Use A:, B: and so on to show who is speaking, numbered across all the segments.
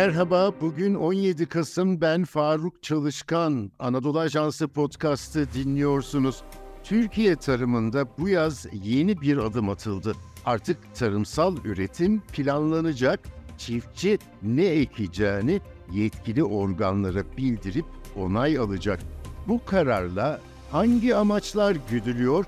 A: Merhaba, bugün 17 Kasım ben Faruk Çalışkan. Anadolu Ajansı podcast'ı dinliyorsunuz. Türkiye tarımında bu yaz yeni bir adım atıldı. Artık tarımsal üretim planlanacak, çiftçi ne ekeceğini yetkili organlara bildirip onay alacak. Bu kararla hangi amaçlar güdülüyor,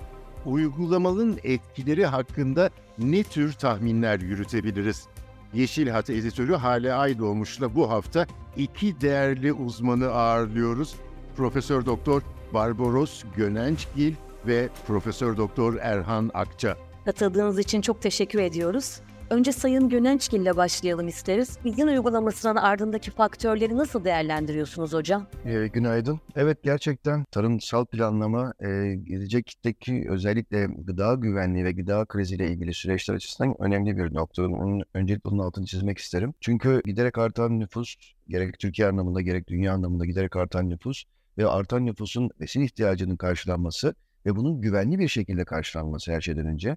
A: uygulamanın etkileri hakkında ne tür tahminler yürütebiliriz? Yeşil Hat editörü Hale Aydoğmuş'la bu hafta iki değerli uzmanı ağırlıyoruz. Profesör Doktor Barbaros Gönençgil ve Profesör Doktor Erhan Akça.
B: Katıldığınız için çok teşekkür ediyoruz. Önce Sayın Gönençgil ile başlayalım isteriz. Bilgin uygulamasının ardındaki faktörleri nasıl değerlendiriyorsunuz hocam?
C: E, günaydın. Evet gerçekten tarımsal planlama e, gelecekteki özellikle gıda güvenliği ve gıda kriziyle ilgili süreçler açısından önemli bir nokta. Onun, öncelikle bunun altını çizmek isterim. Çünkü giderek artan nüfus gerek Türkiye anlamında gerek dünya anlamında giderek artan nüfus ve artan nüfusun besin ihtiyacının karşılanması ve bunun güvenli bir şekilde karşılanması her şeyden önce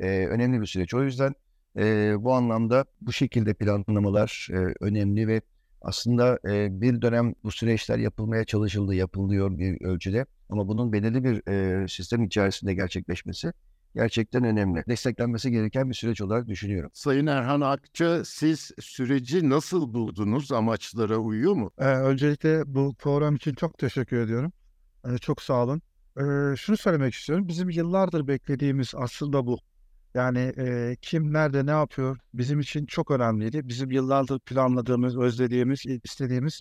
C: e, önemli bir süreç. O yüzden e, bu anlamda bu şekilde planlamalar e, önemli ve aslında e, bir dönem bu süreçler yapılmaya çalışıldı, yapılıyor bir ölçüde. Ama bunun belirli bir e, sistem içerisinde gerçekleşmesi gerçekten önemli. Desteklenmesi gereken bir süreç olarak düşünüyorum.
A: Sayın Erhan Akça, siz süreci nasıl buldunuz? Amaçlara uyuyor mu?
D: Ee, öncelikle bu program için çok teşekkür ediyorum. Ee, çok sağ olun. Ee, şunu söylemek istiyorum. Bizim yıllardır beklediğimiz aslında bu. Yani e, kim nerede ne yapıyor bizim için çok önemliydi. Bizim yıllardır planladığımız, özlediğimiz, istediğimiz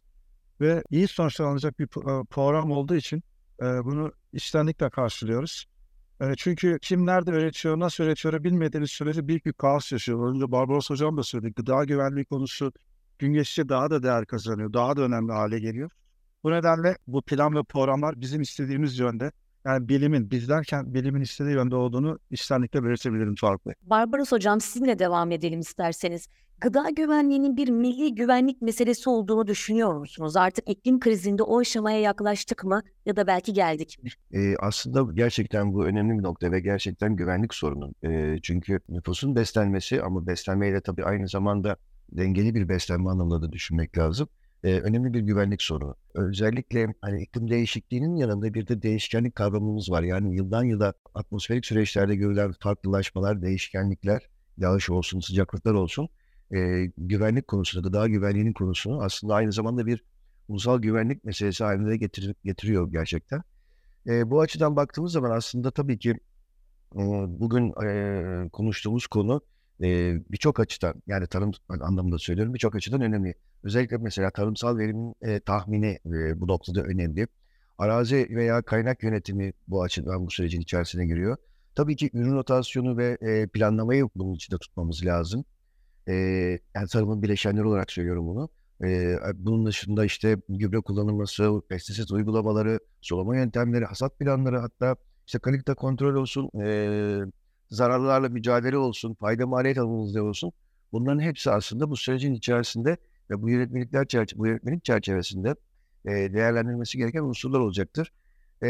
D: ve iyi sonuçlar alınacak bir program olduğu için e, bunu içtenlikle karşılıyoruz. E, çünkü kim nerede üretiyor, nasıl üretiyor bilmediğiniz sürece büyük bir kaos yaşıyor. Önce Barbaros Hocam da söyledi. Gıda güvenliği konusu gün geçtikçe daha da değer kazanıyor. Daha da önemli hale geliyor. Bu nedenle bu plan ve programlar bizim istediğimiz yönde yani bilimin, biz derken bilimin istediği yönde olduğunu içtenlikle belirtebilirim Faruk Bey.
B: Barbaros Hocam sizinle devam edelim isterseniz. Gıda güvenliğinin bir milli güvenlik meselesi olduğunu düşünüyor musunuz? Artık iklim krizinde o aşamaya yaklaştık mı ya da belki geldik mi?
C: Ee, aslında gerçekten bu önemli bir nokta ve gerçekten güvenlik sorunu. Ee, çünkü nüfusun beslenmesi ama beslenmeyle tabii aynı zamanda dengeli bir beslenme anlamında da düşünmek lazım e, önemli bir güvenlik sorunu. Özellikle hani iklim değişikliğinin yanında bir de değişkenlik kavramımız var. Yani yıldan yıla atmosferik süreçlerde görülen farklılaşmalar, değişkenlikler, yağış olsun, sıcaklıklar olsun e, güvenlik konusunda, gıda güvenliğinin konusunu aslında aynı zamanda bir ulusal güvenlik meselesi haline getir getiriyor gerçekten. E, bu açıdan baktığımız zaman aslında tabii ki e, bugün e, konuştuğumuz konu e, birçok açıdan yani tarım anlamında söylüyorum birçok açıdan önemli. Özellikle mesela tarımsal verimin tahmini bu noktada önemli. Arazi veya kaynak yönetimi bu açıdan bu sürecin içerisine giriyor. Tabii ki ürün rotasyonu ve planlamayı bunun içinde tutmamız lazım. Yani tarımın bileşenleri olarak söylüyorum bunu. Bunun dışında işte gübre kullanılması, pestisit uygulamaları, sulama yöntemleri, hasat planları hatta işte kalite kontrol olsun, zararlarla mücadele olsun, fayda maliyet analizleri olsun. Bunların hepsi aslında bu sürecin içerisinde ve bu yönetmelikler çerçe bu yönetmelik çerçevesinde e, değerlendirilmesi gereken unsurlar olacaktır. E,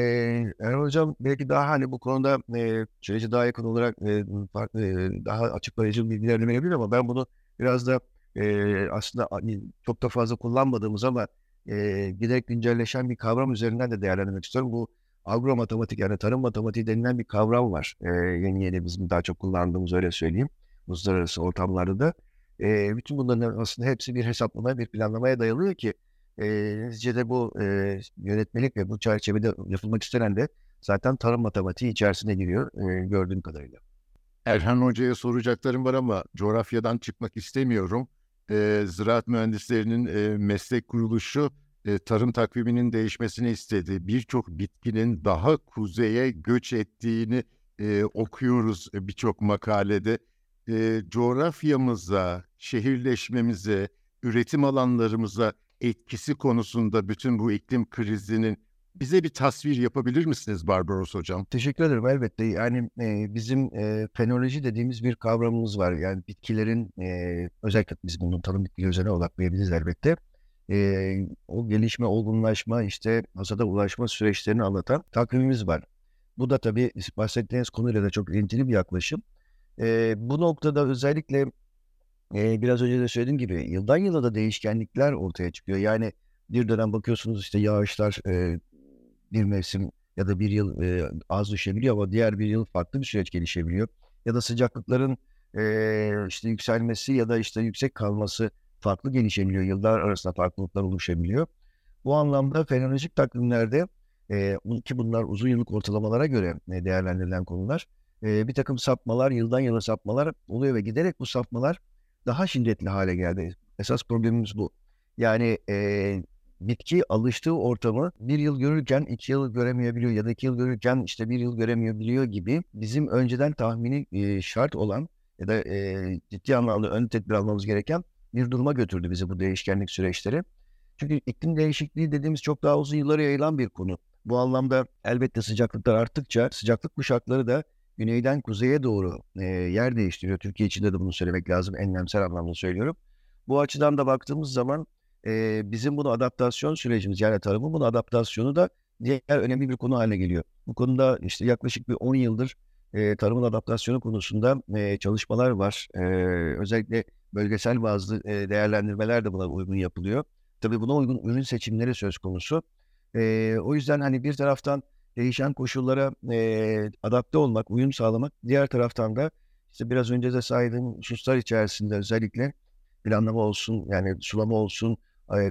C: Erhan Hocam belki daha hani bu konuda e, süreci daha yakın olarak e, farklı, e, daha açıklayıcı bilgiler verebilir ama ben bunu biraz da e, aslında hani, çok da fazla kullanmadığımız ama e, giderek güncelleşen bir kavram üzerinden de değerlendirmek istiyorum. Bu agro matematik yani tarım matematiği denilen bir kavram var. E, yeni yeni bizim daha çok kullandığımız öyle söyleyeyim. Uluslararası ortamlarda da. E, bütün bunların aslında hepsi bir hesaplamaya, bir planlamaya dayalıyor ki e, neticede bu e, yönetmelik ve bu çerçevede yapılmak istenen de zaten tarım matematiği içerisine giriyor e, gördüğüm kadarıyla.
A: Erhan Hoca'ya soracaklarım var ama coğrafyadan çıkmak istemiyorum. E, ziraat mühendislerinin e, meslek kuruluşu e, tarım takviminin değişmesini istedi. Birçok bitkinin daha kuzeye göç ettiğini e, okuyoruz birçok makalede. E, coğrafyamıza, şehirleşmemize, üretim alanlarımıza etkisi konusunda bütün bu iklim krizinin bize bir tasvir yapabilir misiniz Barbaros Hocam?
C: Teşekkür ederim elbette. Yani e, bizim e, fenoloji dediğimiz bir kavramımız var. Yani bitkilerin e, özellikle biz bunun tarım bitki üzerine odaklayabiliriz elbette e, o gelişme, olgunlaşma, işte hasada ulaşma süreçlerini anlatan takvimimiz var. Bu da tabii bahsettiğiniz konuyla da çok ilintili bir yaklaşım. E, bu noktada özellikle Eee, biraz önce de söylediğim gibi yıldan yıla da değişkenlikler ortaya çıkıyor. Yani bir dönem bakıyorsunuz işte yağışlar eee, bir mevsim ya da bir yıl eee, az düşebiliyor ama diğer bir yıl farklı bir süreç gelişebiliyor. Ya da sıcaklıkların eee, işte yükselmesi ya da işte yüksek kalması farklı gelişebiliyor. Yıllar arasında farklılıklar oluşabiliyor. Bu anlamda fenolojik takvimlerde eee, ki bunlar uzun yıllık ortalamalara göre e, değerlendirilen konular eee, bir takım sapmalar, yıldan yıla sapmalar oluyor ve giderek bu sapmalar daha şiddetli hale geldi. Esas problemimiz bu. Yani eee, bitki alıştığı ortamı bir yıl görürken iki yıl göremeyebiliyor ya da iki yıl görürken işte bir yıl göremeyebiliyor gibi bizim önceden tahmini eee, şart olan ya da eee, ciddi anlamda ön tedbir almamız gereken bir duruma götürdü bizi bu değişkenlik süreçleri. Çünkü iklim değişikliği dediğimiz çok daha uzun yıllara yayılan bir konu. Bu anlamda elbette sıcaklıklar arttıkça sıcaklık kuşakları da güneyden kuzeye doğru eee, yer değiştiriyor. Türkiye içinde de bunu söylemek lazım. Enlemsel anlamda söylüyorum. Bu açıdan da baktığımız zaman eee, bizim bunu adaptasyon sürecimiz yani tarımın bunu adaptasyonu da diğer önemli bir konu haline geliyor. Bu konuda işte yaklaşık bir 10 yıldır eee, tarımın adaptasyonu konusunda eee, çalışmalar var. Eee, özellikle bölgesel bazı eee, değerlendirmeler de buna uygun yapılıyor. Tabii buna uygun ürün seçimleri söz konusu. Eee, o yüzden hani bir taraftan değişen koşullara eee, adapte olmak, uyum sağlamak, diğer taraftan da işte biraz önce de saydığım hususlar içerisinde özellikle planlama olsun, yani sulama olsun,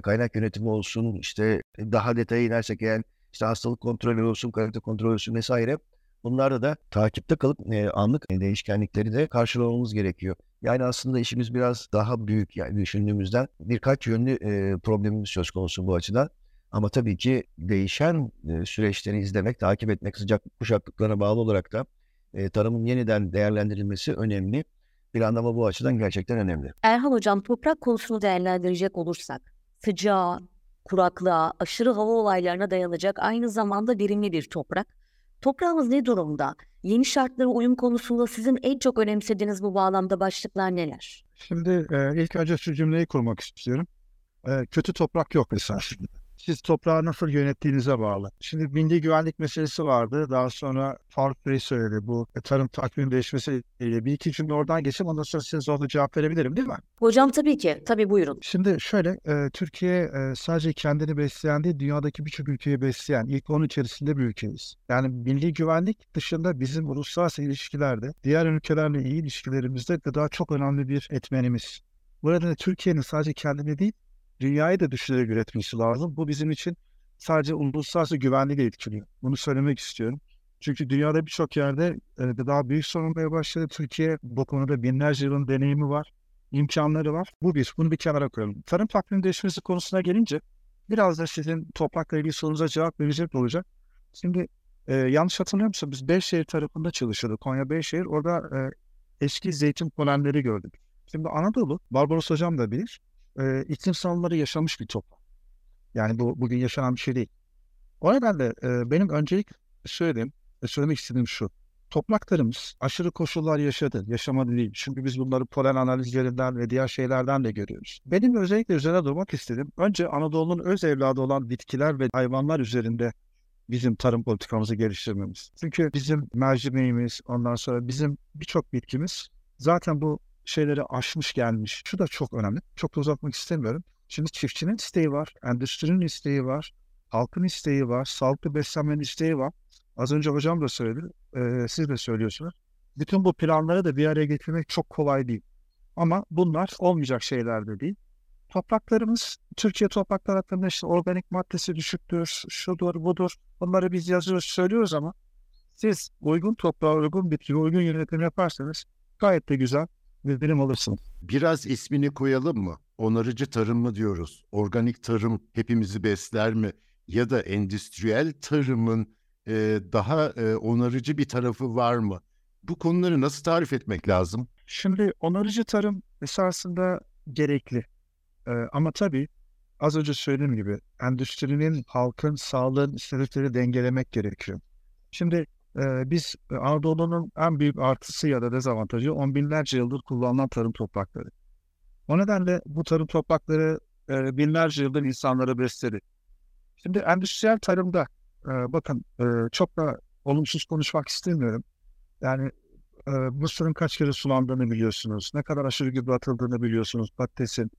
C: kaynak yönetimi olsun, işte daha detaya inersek eğer işte hastalık kontrolü olsun, kalite kontrolü olsun vesaire. Bunlarda da takipte kalıp anlık değişkenlikleri de karşılamamız gerekiyor. Yani aslında işimiz biraz daha büyük yani düşündüğümüzden birkaç yönlü eee, problemimiz söz konusu bu açıdan. Ama tabii ki değişen eee, süreçleri izlemek, takip etmek, sıcaklık kuşaklıklarına bağlı olarak da eee, tarımın yeniden değerlendirilmesi önemli. Planlama bu açıdan gerçekten önemli.
B: Erhan Hocam toprak konusunu değerlendirecek olursak sıcağa, kuraklığa, aşırı hava olaylarına dayanacak aynı zamanda verimli bir toprak. Toprağımız ne durumda? Yeni şartlara uyum konusunda sizin en çok önemsediğiniz bu bağlamda başlıklar neler?
D: Şimdi e, ilk önce şu cümleyi kurmak istiyorum. E, kötü toprak yok esasında. Siz toprağı nasıl yönettiğinize bağlı. Şimdi milli güvenlik meselesi vardı. Daha sonra Faruk Bey söyledi bu e, tarım takvim değişmesiyle. Bir iki cümle oradan geçeyim ondan sonra size zorla cevap verebilirim değil mi?
B: Hocam tabii ki, tabii buyurun.
D: Şimdi şöyle e, Türkiye e, sadece kendini besleyen değil dünyadaki birçok ülkeyi besleyen ilk 10 içerisinde bir ülkeyiz. Yani milli güvenlik dışında bizim uluslararası ilişkilerde diğer ülkelerle iyi ilişkilerimizde gıda çok önemli bir etmenimiz. Bu nedenle Türkiye'nin sadece kendini değil dünyayı da düşünerek üretmesi lazım. Bu bizim için sadece uluslararası güvenliği de etkiliyor. Bunu söylemek istiyorum. Çünkü dünyada birçok yerde e, gıda büyük sorun olmaya başladı. Türkiye bu konuda binlerce yılın deneyimi var imkanları var. Bu bir. Bunu bir kenara koyalım. Tarım takvim değişmesi konusuna gelince biraz da sizin toprakla ilgili sorunuza cevap verecek olacak. Şimdi e, yanlış hatırlamıyorsam biz Beyşehir tarafında çalışıyorduk. Konya Beyşehir. Orada e, eski zeytin polenleri gördük. Şimdi Anadolu, Barbaros Hocam da bilir, e, iklim sorunları yaşamış bir toprak. Yani bu bugün yaşanan bir şey değil. O nedenle e, benim öncelik söylediğim, e, söylemek istediğim şu. Topraklarımız aşırı koşullar yaşadı, yaşamadı değil. Çünkü biz bunları polen analizlerinden ve diğer şeylerden de görüyoruz. Benim özellikle üzerine durmak istedim. Önce Anadolu'nun öz evladı olan bitkiler ve hayvanlar üzerinde bizim tarım politikamızı geliştirmemiz. Çünkü bizim mercimeğimiz, ondan sonra bizim birçok bitkimiz zaten bu şeyleri aşmış gelmiş. Şu da çok önemli. Çok da uzatmak istemiyorum. Şimdi çiftçinin isteği var, endüstrinin isteği var, halkın isteği var, sağlıklı beslenmenin isteği var. Az önce hocam da söyledi, e, siz de söylüyorsunuz. Bütün bu planları da bir araya getirmek çok kolay değil. Ama bunlar olmayacak şeyler de değil. Topraklarımız, Türkiye toprakları hakkında işte organik maddesi düşüktür, şudur, budur. Bunları biz yazıyoruz, söylüyoruz ama siz uygun toprağa, uygun bitkiye, uygun yönetim yaparsanız gayet de güzel verim alırsınız.
A: Biraz ismini koyalım mı? Onarıcı tarım mı diyoruz? Organik tarım hepimizi besler mi? Ya da endüstriyel tarımın e, daha e, onarıcı bir tarafı var mı? Bu konuları nasıl tarif etmek lazım?
D: Şimdi onarıcı tarım esasında gerekli. Ee, ama tabii az önce söylediğim gibi endüstrinin, halkın, sağlığın istekleri dengelemek gerekiyor. Şimdi e, biz Anadolu'nun en büyük artısı ya da dezavantajı on binlerce yıldır kullanılan tarım toprakları. O nedenle bu tarım toprakları e, binlerce yıldır insanları besledi. Şimdi endüstriyel tarımda e, bakın e, çok da olumsuz konuşmak istemiyorum. Yani e, mısırın kaç kere sulandığını biliyorsunuz. Ne kadar aşırı gübre atıldığını biliyorsunuz. Patatesin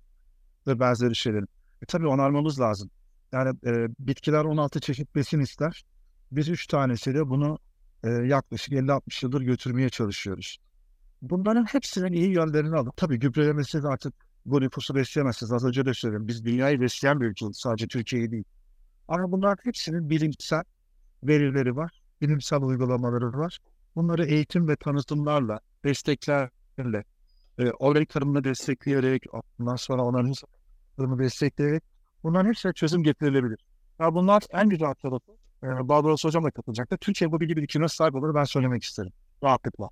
D: ve benzeri şeylerin. E, tabii onarmamız lazım. Yani e, bitkiler 16 çeşit besin ister. Biz 3 tanesiyle bunu yaklaşık 50-60 yıldır götürmeye çalışıyoruz. Bunların hepsinin iyi yönlerini alıp tabii gübrelemesi artık bu nüfusu besleyemezsiniz. Az önce de söyledim. Biz dünyayı besleyen bir ülkeyiz. Sadece Türkiye'yi değil. Ama bunların hepsinin bilimsel verileri var. Bilimsel uygulamaları var. Bunları eğitim ve tanıtımlarla, desteklerle, e, organik tarımını destekleyerek, ondan sonra onların tarımı destekleyerek bunların hepsine çözüm getirilebilir. Ya bunlar en güzel tarafı. E, Barbaros Hocam da katılacaktır. Türkiye bu bilgi birikimine sahip olur ben söylemek isterim. Rahatlıkla.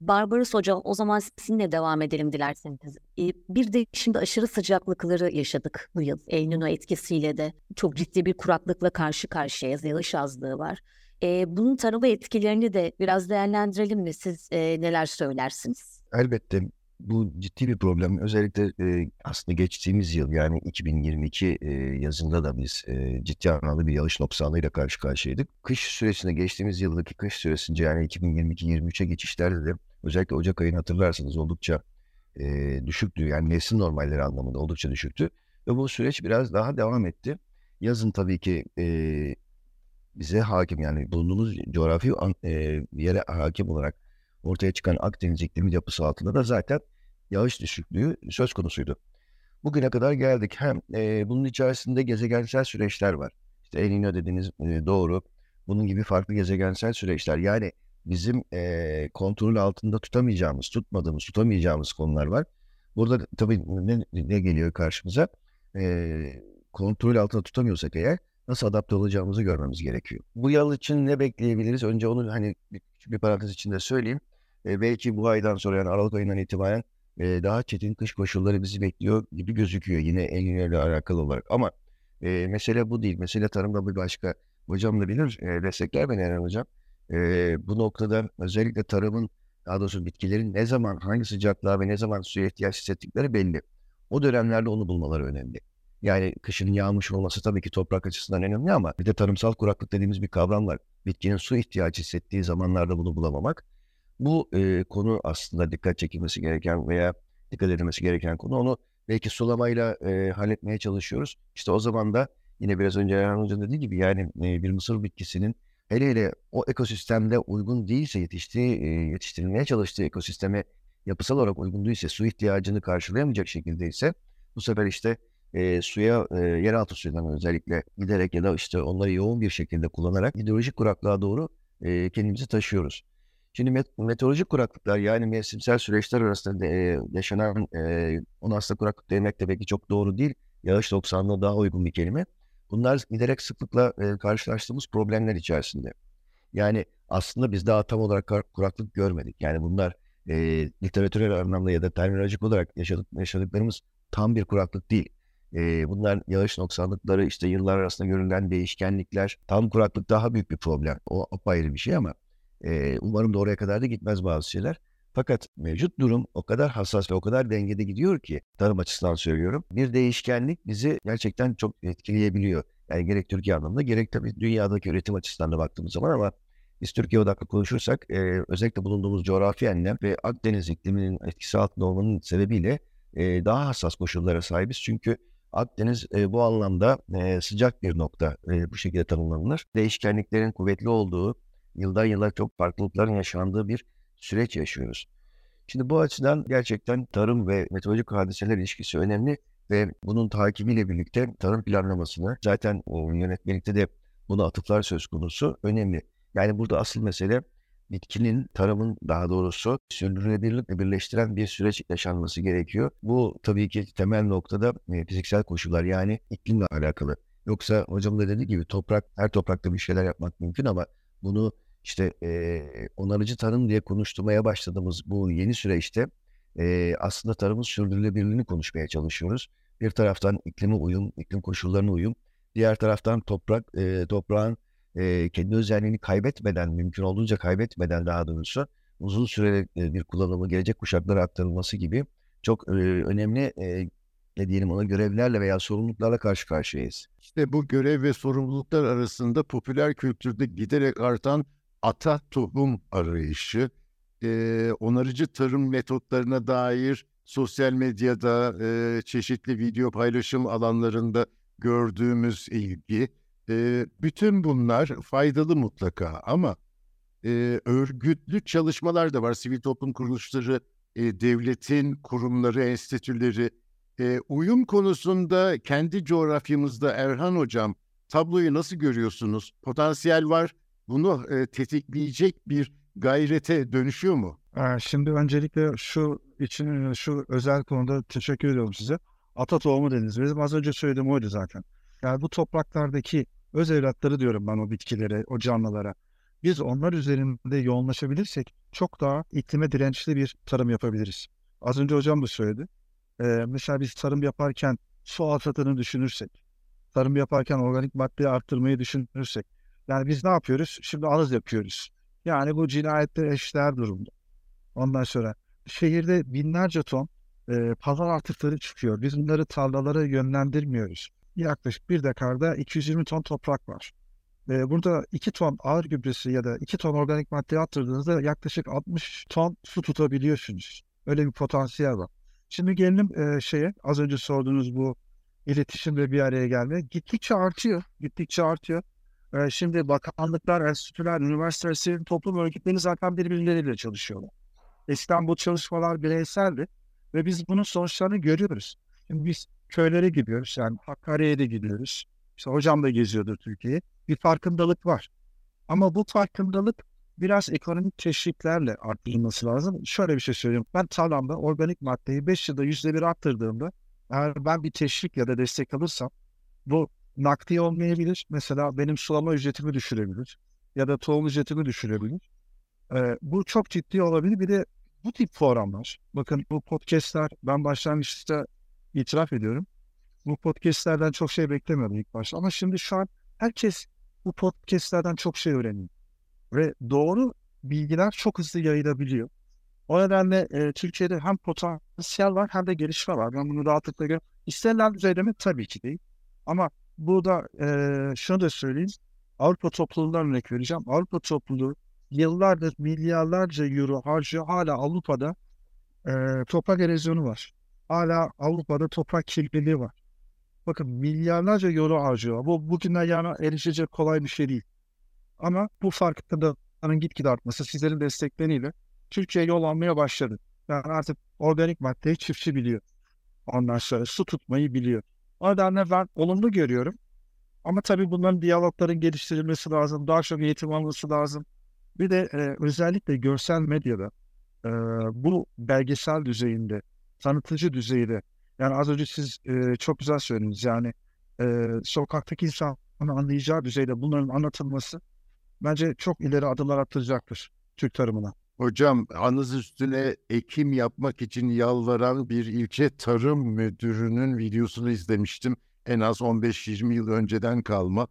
B: Barbaros Hocam o zaman sizinle devam edelim dilerseniz. Ee, Bir de şimdi aşırı sıcaklıkları yaşadık bu yıl. El Niño etkisiyle de çok ciddi bir kuraklıkla karşı karşıyayız. Yağış azlığı var. Ee, bunun tarıma etkilerini de biraz değerlendirelim mi? Siz e, neler söylersiniz?
C: Elbette bu ciddi bir problem. Özellikle e, aslında geçtiğimiz yıl yani 2022 e, yazında da biz e, ciddi anlamda bir yağış noksanlığıyla karşı karşıyaydık. Kış süresinde geçtiğimiz yıldaki kış süresince yani 2022-23'e geçişlerde de özellikle Ocak ayını hatırlarsanız oldukça e, düşüktü. Yani mevsim normalleri anlamında oldukça düşüktü. Ve bu süreç biraz daha devam etti. Yazın tabii ki e, bize hakim yani bulunduğumuz coğrafi e, yere hakim olarak ortaya çıkan Akdeniz iklimi yapısı altında da zaten yağış düşüklüğü söz konusuydu. Bugüne kadar geldik. Hem e, bunun içerisinde gezegensel süreçler var. İşte El Niño dediğiniz e, doğru. Bunun gibi farklı gezegensel süreçler. Yani bizim e, kontrol altında tutamayacağımız, tutmadığımız, tutamayacağımız konular var. Burada tabii ne, ne geliyor karşımıza? E, kontrol altında tutamıyorsak eğer nasıl adapte olacağımızı görmemiz gerekiyor. Bu yıl için ne bekleyebiliriz? Önce onu hani bir, bir parantez içinde söyleyeyim. E, belki bu aydan sonra yani Aralık ayından itibaren e, daha çetin kış koşulları bizi bekliyor gibi gözüküyor yine El alakalı olarak. Ama e, mesele bu değil. Mesele tarımda bir başka. Hocam da bilir, e, destekler beni Eren Hocam. E, bu noktada özellikle tarımın, daha doğrusu bitkilerin ne zaman, hangi sıcaklığa ve ne zaman suya ihtiyaç hissettikleri belli. O dönemlerde onu bulmaları önemli. Yani kışın yağmış olması tabii ki toprak açısından önemli ama bir de tarımsal kuraklık dediğimiz bir kavram var. Bitkinin su ihtiyacı hissettiği zamanlarda bunu bulamamak. Bu e, konu aslında dikkat çekilmesi gereken veya dikkat edilmesi gereken konu. Onu belki sulamayla e, halletmeye çalışıyoruz. İşte o zaman da yine biraz önce Erhan Hoca'nın dediği gibi yani e, bir mısır bitkisinin hele hele o ekosistemde uygun değilse yetiştiği, e, yetiştirilmeye çalıştığı ekosisteme yapısal olarak uygun değilse, su ihtiyacını karşılayamayacak şekilde ise bu sefer işte e, suya, e, yeraltı suyundan özellikle giderek ya da işte onları yoğun bir şekilde kullanarak hidrolojik kuraklığa doğru e, kendimizi taşıyoruz. Şimdi met- meteorolojik kuraklıklar yani mevsimsel süreçler arasında de, e, yaşanan e, ona aslında kuraklık demek de belki çok doğru değil. Yağış noksanlığı daha uygun bir kelime. Bunlar giderek sıklıkla e, karşılaştığımız problemler içerisinde. Yani aslında biz daha tam olarak kuraklık görmedik. Yani bunlar e, literatürel anlamda ya da terminolojik olarak yaşadık, yaşadıklarımız tam bir kuraklık değil. E, bunlar yağış noksanlıkları, işte yıllar arasında görülen değişkenlikler. Tam kuraklık daha büyük bir problem. O apayrı bir şey ama umarım da oraya kadar da gitmez bazı şeyler. Fakat mevcut durum o kadar hassas ve o kadar dengede gidiyor ki tarım açısından söylüyorum. Bir değişkenlik bizi gerçekten çok etkileyebiliyor. Yani gerek Türkiye anlamında gerek tabii dünyadaki üretim açısından da baktığımız zaman ama biz Türkiye odaklı konuşursak e, özellikle bulunduğumuz coğrafi enlem ve Akdeniz ikliminin etkisi altında olmanın sebebiyle e, daha hassas koşullara sahibiz. Çünkü Akdeniz e, bu anlamda e, sıcak bir nokta e, bu şekilde tanımlanır. Değişkenliklerin kuvvetli olduğu, yıldan yıla çok farklılıkların yaşandığı bir süreç yaşıyoruz. Şimdi bu açıdan gerçekten tarım ve meteorolojik hadiseler ilişkisi önemli ve bunun takibiyle birlikte tarım planlamasını zaten yönetmelikte de buna atıflar söz konusu önemli. Yani burada asıl mesele bitkinin, tarımın daha doğrusu sürdürülebilirlikle birleştiren bir süreç yaşanması gerekiyor. Bu tabii ki temel noktada e, fiziksel koşullar yani iklimle alakalı. Yoksa hocam da dediği gibi toprak, her toprakta bir şeyler yapmak mümkün ama bunu işte e, onarıcı tarım diye konuşturmaya başladığımız bu yeni süreçte e, aslında tarımın sürdürülebilirliğini konuşmaya çalışıyoruz. Bir taraftan iklime uyum, iklim koşullarına uyum, diğer taraftan toprak, e, toprağın e, kendi özelliğini kaybetmeden, mümkün olduğunca kaybetmeden daha doğrusu uzun süreli bir kullanımı gelecek kuşaklara aktarılması gibi çok e, önemli e, ne diyelim ona görevlerle veya sorumluluklarla karşı karşıyayız.
A: İşte bu görev ve sorumluluklar arasında popüler kültürde giderek artan ata tohum arayışı, e, onarıcı tarım metotlarına dair sosyal medyada e, çeşitli video paylaşım alanlarında gördüğümüz ilgi, e, bütün bunlar faydalı mutlaka ama e, örgütlü çalışmalar da var. Sivil toplum kuruluşları, e, devletin kurumları, enstitüleri. E, uyum konusunda kendi coğrafyamızda Erhan Hocam tabloyu nasıl görüyorsunuz? Potansiyel var. Bunu e, tetikleyecek bir gayrete dönüşüyor mu?
D: Ee, Şimdi öncelikle şu için şu özel konuda teşekkür ediyorum size. Ata tohumu dediniz. Bizim az önce söylediğim oydu zaten. Yani bu topraklardaki öz evlatları diyorum ben o bitkilere, o canlılara. Biz onlar üzerinde yoğunlaşabilirsek çok daha iklime dirençli bir tarım yapabiliriz. Az önce hocam da söyledi. Ee, mesela biz tarım yaparken su afetini düşünürsek, tarım yaparken organik maddeyi arttırmayı düşünürsek, yani biz ne yapıyoruz? Şimdi anız yapıyoruz. Yani bu cinayette eşdeğer durumda. Ondan sonra şehirde binlerce ton e, pazar artıkları çıkıyor. Biz bunları tarlalara yönlendirmiyoruz. Yaklaşık bir dekarda 220 ton toprak var. E, burada 2 ton ağır gübresi ya da 2 ton organik madde attırdığınızda yaklaşık 60 ton su tutabiliyorsunuz. Öyle bir potansiyel var. Şimdi gelelim e, şeye az önce sorduğunuz bu iletişim ve bir araya gelme. Gittikçe artıyor. Gittikçe artıyor. E, şimdi bakanlıklar, enstitüler, üniversiteler, sivil toplum örgütleri zaten birbirleriyle çalışıyorlar. Eskiden bu çalışmalar bireyseldi ve biz bunun sonuçlarını görüyoruz. Şimdi biz köylere gidiyoruz yani Hakkari'ye de gidiyoruz. İşte hocam da geziyordur Türkiye'yi. Bir farkındalık var. Ama bu farkındalık biraz ekonomik teşviklerle arttırılması lazım. Şöyle bir şey söyleyeyim. Ben tarlamda organik maddeyi 5 yılda %1 arttırdığımda eğer ben bir teşvik ya da destek alırsam bu nakdi olmayabilir. Mesela benim sulama ücretimi düşürebilir. Ya da tohum ücretimi düşürebilir. Ee, bu çok ciddi olabilir. Bir de bu tip programlar, bakın bu podcastler, ben başlangıçta itiraf ediyorum. Bu podcastlerden çok şey beklemiyordum ilk başta. Ama şimdi şu an herkes bu podcastlerden çok şey öğreniyor. Ve doğru bilgiler çok hızlı yayılabiliyor. O nedenle e, Türkiye'de hem potansiyel var hem de gelişme var. Ben bunu rahatlıkla görüyorum. İstenilen düzeyde mi? Tabii ki değil. Ama burada e, şunu da söyleyeyim. Avrupa topluluğundan örnek vereceğim. Avrupa topluluğu yıllardır milyarlarca euro harcıyor. Hala Avrupa'da e, toprak erozyonu var. Hala Avrupa'da toprak kirliliği var. Bakın milyarlarca euro harcıyor. Bu bugünden yana erişecek kolay bir şey değil. Ama bu farkındalığın gitgide artması sizlerin destekleriyle Türkiye yol almaya başladı. Yani artık organik maddeyi çiftçi biliyor. Ondan sonra su tutmayı biliyor. O nedenle ben olumlu görüyorum. Ama tabii bunların diyalogların geliştirilmesi lazım. Daha çok eğitim alması lazım. Bir de e, özellikle görsel medyada e, bu belgesel düzeyinde, tanıtıcı düzeyde yani az önce siz e, çok güzel söylediniz yani e, sokaktaki insanın anlayacağı düzeyde bunların anlatılması bence çok ileri adımlar attıracaktır Türk tarımına.
A: Hocam anız üstüne ekim yapmak için yalvaran bir ilçe tarım müdürünün videosunu izlemiştim. En az 15-20 yıl önceden kalma.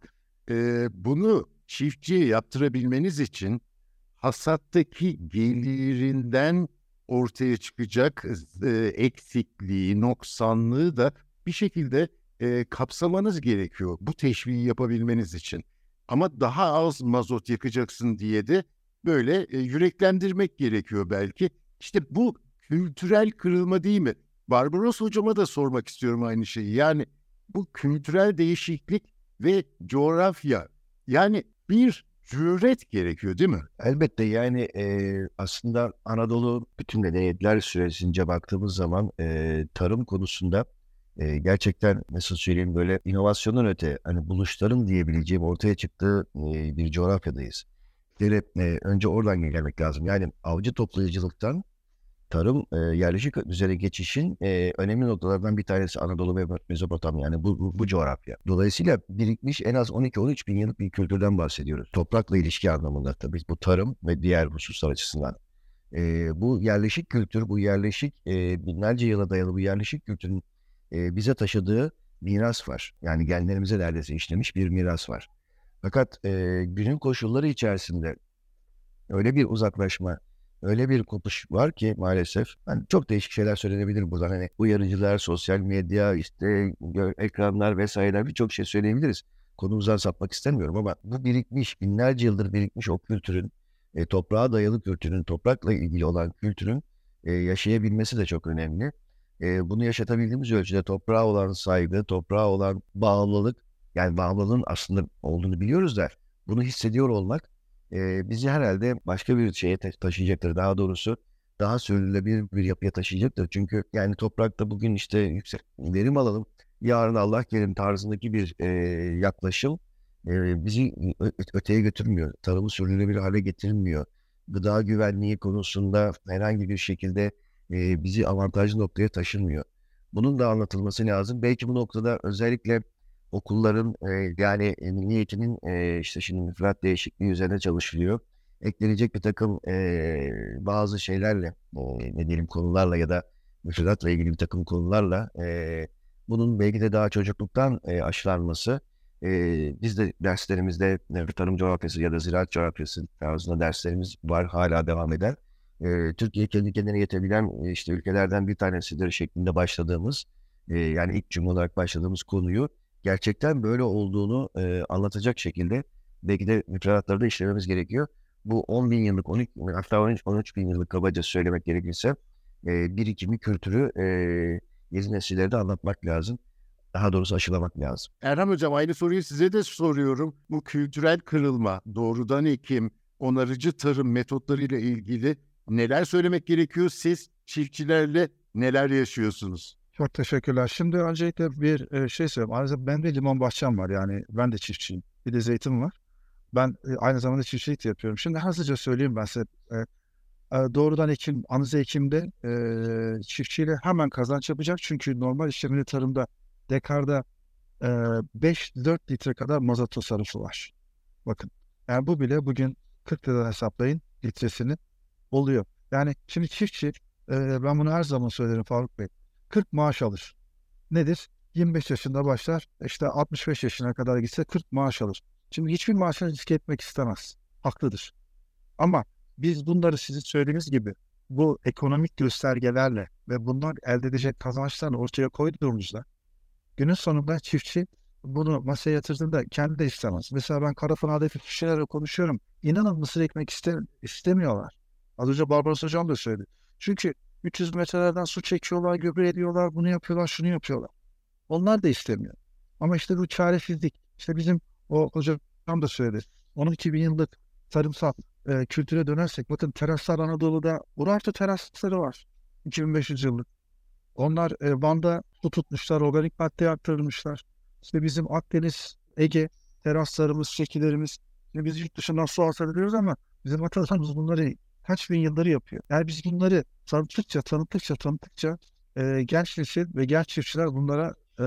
A: Ee, bunu çiftçiye yaptırabilmeniz için hasattaki gelirinden ortaya çıkacak e, eksikliği, noksanlığı da bir şekilde e, kapsamanız gerekiyor bu teşviği yapabilmeniz için. Ama daha az mazot yakacaksın diye de böyle e, yüreklendirmek gerekiyor belki. İşte bu kültürel kırılma değil mi? Barbaros hocama da sormak istiyorum aynı şeyi. Yani bu kültürel değişiklik ve coğrafya yani bir cüret gerekiyor değil mi?
C: Elbette yani e, aslında Anadolu bütün medeniyetler süresince baktığımız zaman e, tarım konusunda e, gerçekten nasıl söyleyeyim böyle inovasyonun öte hani buluşların diyebileceğim ortaya çıktığı e, bir coğrafyadayız. De, e, önce oradan gelmek lazım. Yani avcı toplayıcılıktan tarım e, yerleşik düzene geçişin e, önemli noktalardan bir tanesi Anadolu ve Mezopotamya yani bu, bu, bu coğrafya. Dolayısıyla birikmiş en az 12-13 bin yıllık bir kültürden bahsediyoruz. Toprakla ilişki anlamında tabii bu tarım ve diğer hususlar açısından. E, bu yerleşik kültür, bu yerleşik e, binlerce yıla dayalı bu yerleşik kültürün e, bize taşıdığı miras var. Yani genlerimize neredeyse işlemiş bir miras var. Fakat e, günün koşulları içerisinde öyle bir uzaklaşma, öyle bir kopuş var ki maalesef hani çok değişik şeyler söylenebilir buradan. Hani uyarıcılar, sosyal medya, işte ekranlar vesaireler birçok şey söyleyebiliriz. Konumuzdan sapmak istemiyorum ama bu birikmiş, binlerce yıldır birikmiş o kültürün e, toprağa dayalı kültürün, toprakla ilgili olan kültürün e, yaşayabilmesi de çok önemli. E, bunu yaşatabildiğimiz ölçüde toprağa olan saygı, toprağa olan bağımlılık, yani bağımlılığın aslında olduğunu biliyoruz da bunu hissediyor olmak e, bizi herhalde başka bir şeye ta- taşıyacaktır. Daha doğrusu daha sürdürülebilir bir yapıya taşıyacaktır. Çünkü yani toprakta bugün işte yüksek verim alalım, yarın Allah kerim tarzındaki bir e, yaklaşım e, bizi öteye götürmüyor. Tarımı sürdürülebilir hale getirmiyor. Gıda güvenliği konusunda herhangi bir şekilde e, bizi avantajlı noktaya taşımıyor. Bunun da anlatılması lazım. Belki bu noktada özellikle okulların e, yani e, milli eğitimin e, işte şimdi müfredat değişikliği üzerine çalışılıyor. Eklenecek bir takım e, bazı şeylerle, e, ne diyelim konularla ya da müfredatla ilgili bir takım konularla e, bunun belki de daha çocukluktan e, aşılanması. E, biz de derslerimizde e, tarım coğrafyası ya da ziraat coğrafyası tarzında derslerimiz var hala devam eden. E, Türkiye kendi kendine yetebilen e, işte ülkelerden bir tanesidir şeklinde başladığımız e, yani ilk cümle olarak başladığımız konuyu gerçekten böyle olduğunu e, anlatacak şekilde belki de müfredatlarda işlememiz gerekiyor. Bu 10 bin yıllık, 12, hatta 13, 13 bin yıllık kabaca söylemek gerekirse e, birikimi, kültürü e, yeni nesillere de anlatmak lazım. Daha doğrusu aşılamak lazım.
A: Erhan Hocam aynı soruyu size de soruyorum. Bu kültürel kırılma, doğrudan ekim, onarıcı tarım metotlarıyla ilgili neler söylemek gerekiyor? Siz çiftçilerle neler yaşıyorsunuz?
D: Çok teşekkürler. Şimdi öncelikle bir e, şey söyleyeyim. Zamanda benim de limon bahçem var. Yani ben de çiftçiyim. Bir de zeytin var. Ben e, aynı zamanda çiftçilik de yapıyorum. Şimdi hızlıca söyleyeyim ben size. E, doğrudan ekim, anız ekimde çiftçiyle hemen kazanç yapacak. Çünkü normal işlemeli tarımda dekarda e, 5-4 litre kadar mazot tasarrufu var. Bakın. Yani bu bile bugün 40 liradan hesaplayın litresini oluyor. Yani şimdi çiftçi ben bunu her zaman söylerim Faruk Bey. 40 maaş alır. Nedir? 25 yaşında başlar. işte 65 yaşına kadar gitse 40 maaş alır. Şimdi hiçbir maaşını riske etmek istemez. Haklıdır. Ama biz bunları sizin söylediğiniz gibi bu ekonomik göstergelerle ve bunlar elde edecek kazançlarla ortaya koyduğumuzda günün sonunda çiftçi bunu masaya yatırdığında kendi de istemez. Mesela ben Karafana'daki kişilerle konuşuyorum. İnanın mısır ekmek iste, istemiyorlar. Az önce Barbaros Hocam da söyledi. Çünkü 300 metrelerden su çekiyorlar, gübre ediyorlar, bunu yapıyorlar, şunu yapıyorlar. Onlar da istemiyor. Ama işte bu çaresizlik. İşte bizim o hocam da söyledi. 12 bin yıllık tarımsal e, kültüre dönersek bakın teraslar Anadolu'da Urartu terasları var. 2500 yıllık. Onlar e, Van'da su tutmuşlar, organik madde arttırılmışlar. İşte bizim Akdeniz, Ege teraslarımız, şekillerimiz. Şimdi biz yurt dışından su alabiliyoruz ama bizim atalarımız bunları kaç bin yılları yapıyor. Yani biz bunları tanıttıkça, tanıttıkça, tanıttıkça e, genç nesil ve genç çiftçiler bunlara e,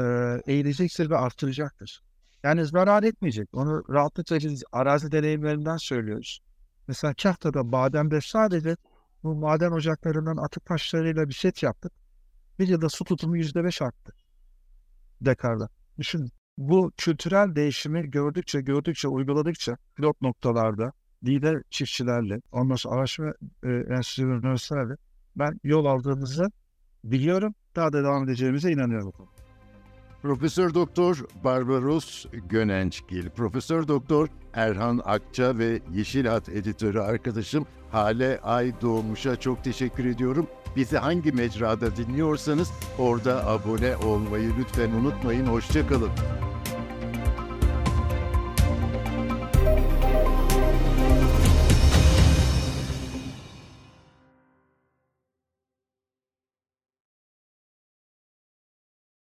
D: eğilecektir ve artıracaktır. Yani zarar etmeyecek. Onu rahatlıkla biz arazi deneyimlerinden söylüyoruz. Mesela Kahta'da, Badem'de sadece bu maden ocaklarından atık taşlarıyla bir set yaptık. Bir yılda su tutumu yüzde beş arttı. Dekarda. Düşünün. Bu kültürel değişimi gördükçe, gördükçe, uyguladıkça pilot noktalarda lider çiftçilerle, ondan sonra araştırma e, enstitüleri, üniversitelerle ben yol aldığımızı biliyorum. Daha da devam edeceğimize inanıyorum.
A: Profesör Doktor Barbaros Gönençgil, Profesör Doktor Erhan Akça ve Yeşil Hat editörü arkadaşım Hale Ay Doğmuş'a çok teşekkür ediyorum. Bizi hangi mecrada dinliyorsanız orada abone olmayı lütfen unutmayın. Hoşçakalın.